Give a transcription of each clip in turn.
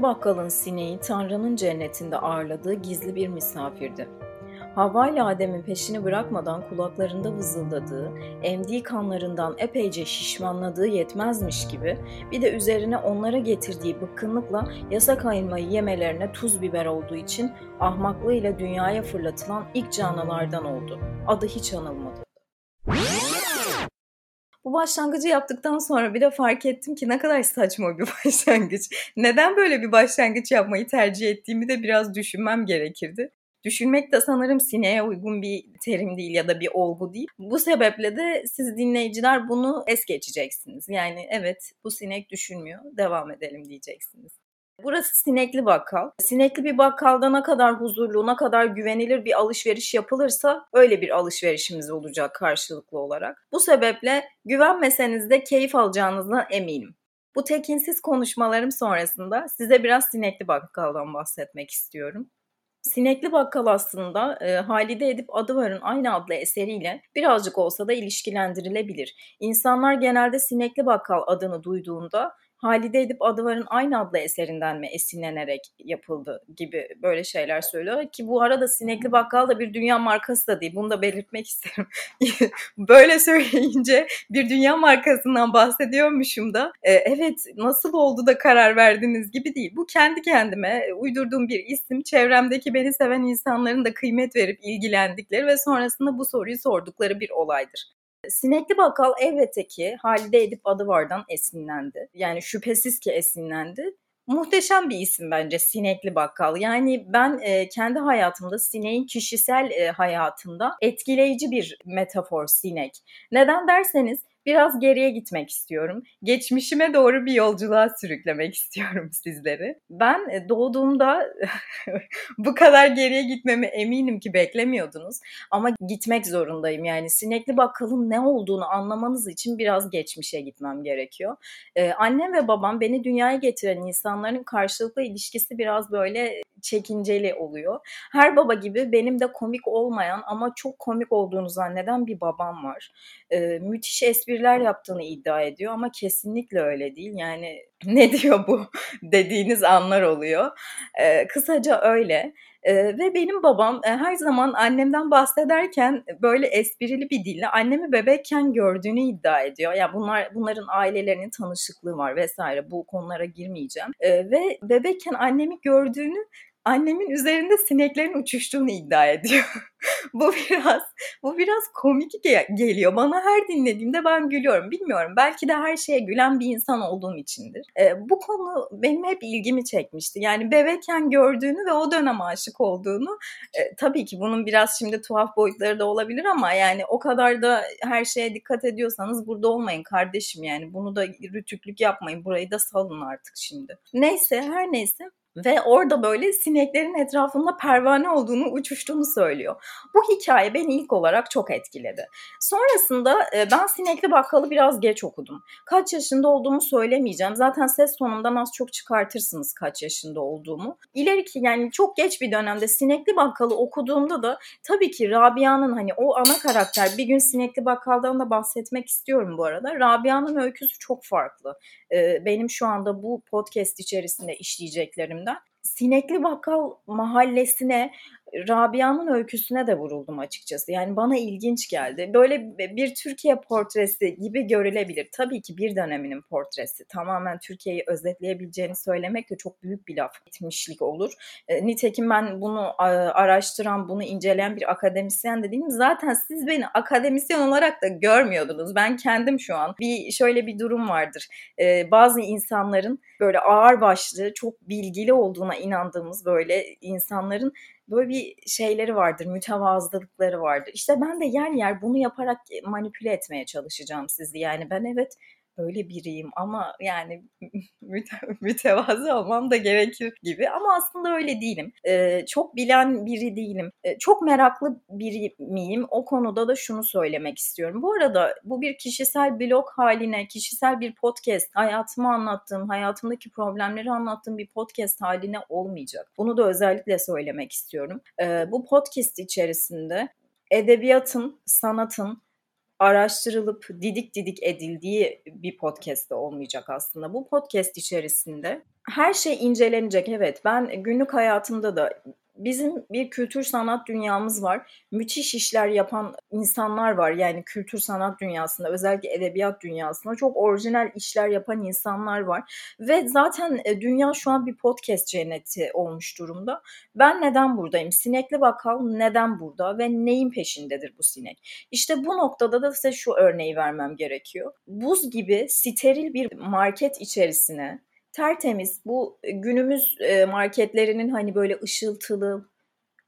Sinekli bakkalın sineği Tanrı'nın cennetinde ağırladığı gizli bir misafirdi. Havva ile Adem'in peşini bırakmadan kulaklarında vızıldadığı, emdiği kanlarından epeyce şişmanladığı yetmezmiş gibi bir de üzerine onlara getirdiği bıkkınlıkla yasak ayırmayı yemelerine tuz biber olduğu için ahmaklığıyla dünyaya fırlatılan ilk canlılardan oldu. Adı hiç anılmadı. Bu başlangıcı yaptıktan sonra bir de fark ettim ki ne kadar saçma bir başlangıç. Neden böyle bir başlangıç yapmayı tercih ettiğimi de biraz düşünmem gerekirdi. Düşünmek de sanırım sineğe uygun bir terim değil ya da bir olgu değil. Bu sebeple de siz dinleyiciler bunu es geçeceksiniz. Yani evet bu sinek düşünmüyor, devam edelim diyeceksiniz. Burası sinekli bakkal. Sinekli bir bakkalda ne kadar huzurlu, ne kadar güvenilir bir alışveriş yapılırsa öyle bir alışverişimiz olacak karşılıklı olarak. Bu sebeple güvenmeseniz de keyif alacağınızdan eminim. Bu tekinsiz konuşmalarım sonrasında size biraz sinekli bakkaldan bahsetmek istiyorum. Sinekli Bakkal aslında e, Halide Edip Adıvar'ın aynı adlı eseriyle birazcık olsa da ilişkilendirilebilir. İnsanlar genelde Sinekli Bakkal adını duyduğunda Halide Edip Adıvar'ın aynı adlı eserinden mi esinlenerek yapıldı gibi böyle şeyler söylüyor. Ki bu arada Sinekli Bakkal da bir dünya markası da değil. Bunu da belirtmek isterim. böyle söyleyince bir dünya markasından bahsediyormuşum da. E, evet nasıl oldu da karar verdiniz gibi değil. Bu kendi kendime uydurduğum bir isim. Çevremdeki beni seven insanların da kıymet verip ilgilendikleri ve sonrasında bu soruyu sordukları bir olaydır. Sinekli Bakkal elbette ki Halide Edip Adıvar'dan esinlendi. Yani şüphesiz ki esinlendi. Muhteşem bir isim bence Sinekli Bakkal. Yani ben e, kendi hayatımda sineğin kişisel e, hayatında etkileyici bir metafor sinek. Neden derseniz biraz geriye gitmek istiyorum. Geçmişime doğru bir yolculuğa sürüklemek istiyorum sizleri. Ben e, doğduğumda bu kadar geriye gitmemi eminim ki beklemiyordunuz. Ama gitmek zorundayım. Yani sinekli bakkalın ne olduğunu anlamanız için biraz geçmişe gitmem gerekiyor. Ee, annem ve babam beni dünyaya getiren insanların karşılıklı ilişkisi biraz böyle çekinceli oluyor. Her baba gibi benim de komik olmayan ama çok komik olduğunu zanneden bir babam var. Ee, müthiş espriler yaptığını iddia ediyor ama kesinlikle öyle değil. Yani ne diyor bu dediğiniz anlar oluyor. Ee, kısaca öyle. Ee, ve benim babam e, her zaman annemden bahsederken böyle esprili bir dille annemi bebekken gördüğünü iddia ediyor. Ya yani bunlar bunların ailelerinin tanışıklığı var vesaire. Bu konulara girmeyeceğim. Ee, ve bebekken annemi gördüğünü annemin üzerinde sineklerin uçuştuğunu iddia ediyor. bu biraz bu biraz komik geliyor. Bana her dinlediğimde ben gülüyorum. Bilmiyorum. Belki de her şeye gülen bir insan olduğum içindir. E, bu konu benim hep ilgimi çekmişti. Yani bebekken gördüğünü ve o dönem aşık olduğunu e, tabii ki bunun biraz şimdi tuhaf boyutları da olabilir ama yani o kadar da her şeye dikkat ediyorsanız burada olmayın kardeşim yani. Bunu da rütüklük yapmayın. Burayı da salın artık şimdi. Neyse her neyse ve orada böyle sineklerin etrafında pervane olduğunu, uçuştuğunu söylüyor. Bu hikaye beni ilk olarak çok etkiledi. Sonrasında e, ben Sinekli Bakkal'ı biraz geç okudum. Kaç yaşında olduğumu söylemeyeceğim. Zaten ses tonundan az çok çıkartırsınız kaç yaşında olduğumu. İleriki yani çok geç bir dönemde Sinekli Bakkal'ı okuduğumda da tabii ki Rabia'nın hani o ana karakter bir gün Sinekli Bakkal'dan da bahsetmek istiyorum bu arada. Rabia'nın öyküsü çok farklı. E, benim şu anda bu podcast içerisinde işleyeceklerimden Sinekli Bakkal mahallesine Rabia'nın öyküsüne de vuruldum açıkçası. Yani bana ilginç geldi. Böyle bir Türkiye portresi gibi görülebilir. Tabii ki bir döneminin portresi. Tamamen Türkiye'yi özetleyebileceğini söylemek de çok büyük bir laf etmişlik olur. E, nitekim ben bunu araştıran, bunu inceleyen bir akademisyen de değilim. Zaten siz beni akademisyen olarak da görmüyordunuz. Ben kendim şu an bir şöyle bir durum vardır. E, bazı insanların böyle ağır başlı, çok bilgili olduğuna inandığımız böyle insanların böyle bir şeyleri vardır, mütevazılıkları vardır. İşte ben de yer yer bunu yaparak manipüle etmeye çalışacağım sizi. Yani ben evet öyle biriyim ama yani mütevazı olmam da gerekir gibi ama aslında öyle değilim. Ee, çok bilen biri değilim. Ee, çok meraklı biri miyim? O konuda da şunu söylemek istiyorum. Bu arada bu bir kişisel blog haline, kişisel bir podcast, hayatımı anlattığım, hayatımdaki problemleri anlattığım bir podcast haline olmayacak. Bunu da özellikle söylemek istiyorum. Ee, bu podcast içerisinde edebiyatın, sanatın, araştırılıp didik didik edildiği bir podcast olmayacak aslında. Bu podcast içerisinde her şey incelenecek. Evet ben günlük hayatımda da bizim bir kültür sanat dünyamız var. Müthiş işler yapan insanlar var. Yani kültür sanat dünyasında özellikle edebiyat dünyasında çok orijinal işler yapan insanlar var. Ve zaten e, dünya şu an bir podcast cenneti olmuş durumda. Ben neden buradayım? Sinekli Bakkal neden burada ve neyin peşindedir bu sinek? İşte bu noktada da size şu örneği vermem gerekiyor. Buz gibi steril bir market içerisine tertemiz. Bu e, günümüz e, marketlerinin hani böyle ışıltılı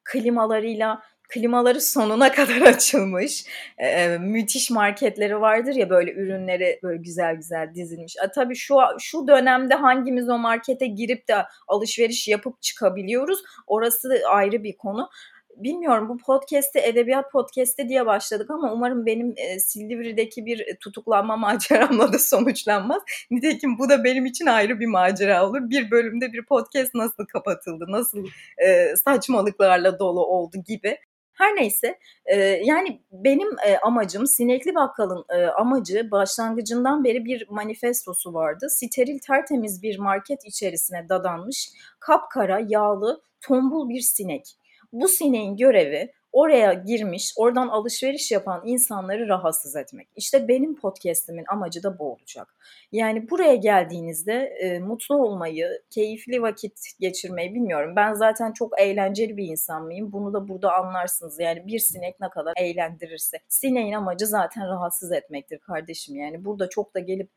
klimalarıyla klimaları sonuna kadar açılmış e, müthiş marketleri vardır ya böyle ürünleri böyle güzel güzel dizilmiş. A, tabii şu şu dönemde hangimiz o markete girip de alışveriş yapıp çıkabiliyoruz orası ayrı bir konu bilmiyorum bu podcast'te edebiyat podcast'te diye başladık ama umarım benim e, Silivri'deki bir tutuklanma maceramla da sonuçlanmaz. Nitekim bu da benim için ayrı bir macera olur. Bir bölümde bir podcast nasıl kapatıldı, nasıl e, saçmalıklarla dolu oldu gibi. Her neyse e, yani benim e, amacım Sinekli Bakkal'ın e, amacı başlangıcından beri bir manifestosu vardı. Steril tertemiz bir market içerisine dadanmış kapkara yağlı tombul bir sinek bu sineğin görevi oraya girmiş, oradan alışveriş yapan insanları rahatsız etmek. İşte benim podcast'imin amacı da bu olacak. Yani buraya geldiğinizde e, mutlu olmayı, keyifli vakit geçirmeyi bilmiyorum. Ben zaten çok eğlenceli bir insan mıyım? Bunu da burada anlarsınız. Yani bir sinek ne kadar eğlendirirse. Sineğin amacı zaten rahatsız etmektir kardeşim. Yani burada çok da gelip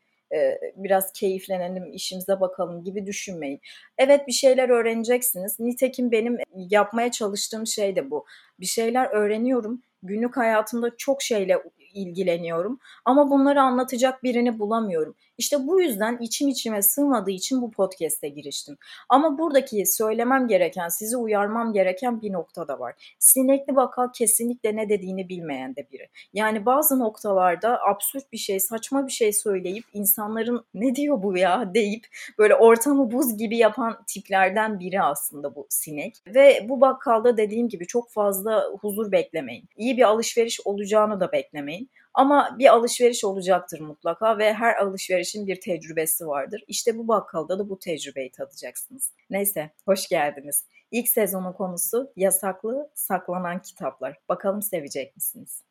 biraz keyiflenelim, işimize bakalım gibi düşünmeyin. Evet bir şeyler öğreneceksiniz. Nitekim benim yapmaya çalıştığım şey de bu. Bir şeyler öğreniyorum. Günlük hayatımda çok şeyle ilgileniyorum ama bunları anlatacak birini bulamıyorum. İşte bu yüzden içim içime sığmadığı için bu podcast'e giriştim. Ama buradaki söylemem gereken, sizi uyarmam gereken bir nokta da var. Sinekli Bakkal kesinlikle ne dediğini bilmeyen de biri. Yani bazı noktalarda absürt bir şey, saçma bir şey söyleyip insanların ne diyor bu ya deyip böyle ortamı buz gibi yapan tiplerden biri aslında bu sinek. Ve bu bakkalda dediğim gibi çok fazla huzur beklemeyin. İyi bir alışveriş olacağını da beklemeyin. Ama bir alışveriş olacaktır mutlaka ve her alışverişin bir tecrübesi vardır. İşte bu bakkalda da bu tecrübeyi tadacaksınız. Neyse, hoş geldiniz. İlk sezonun konusu yasaklı saklanan kitaplar. Bakalım sevecek misiniz?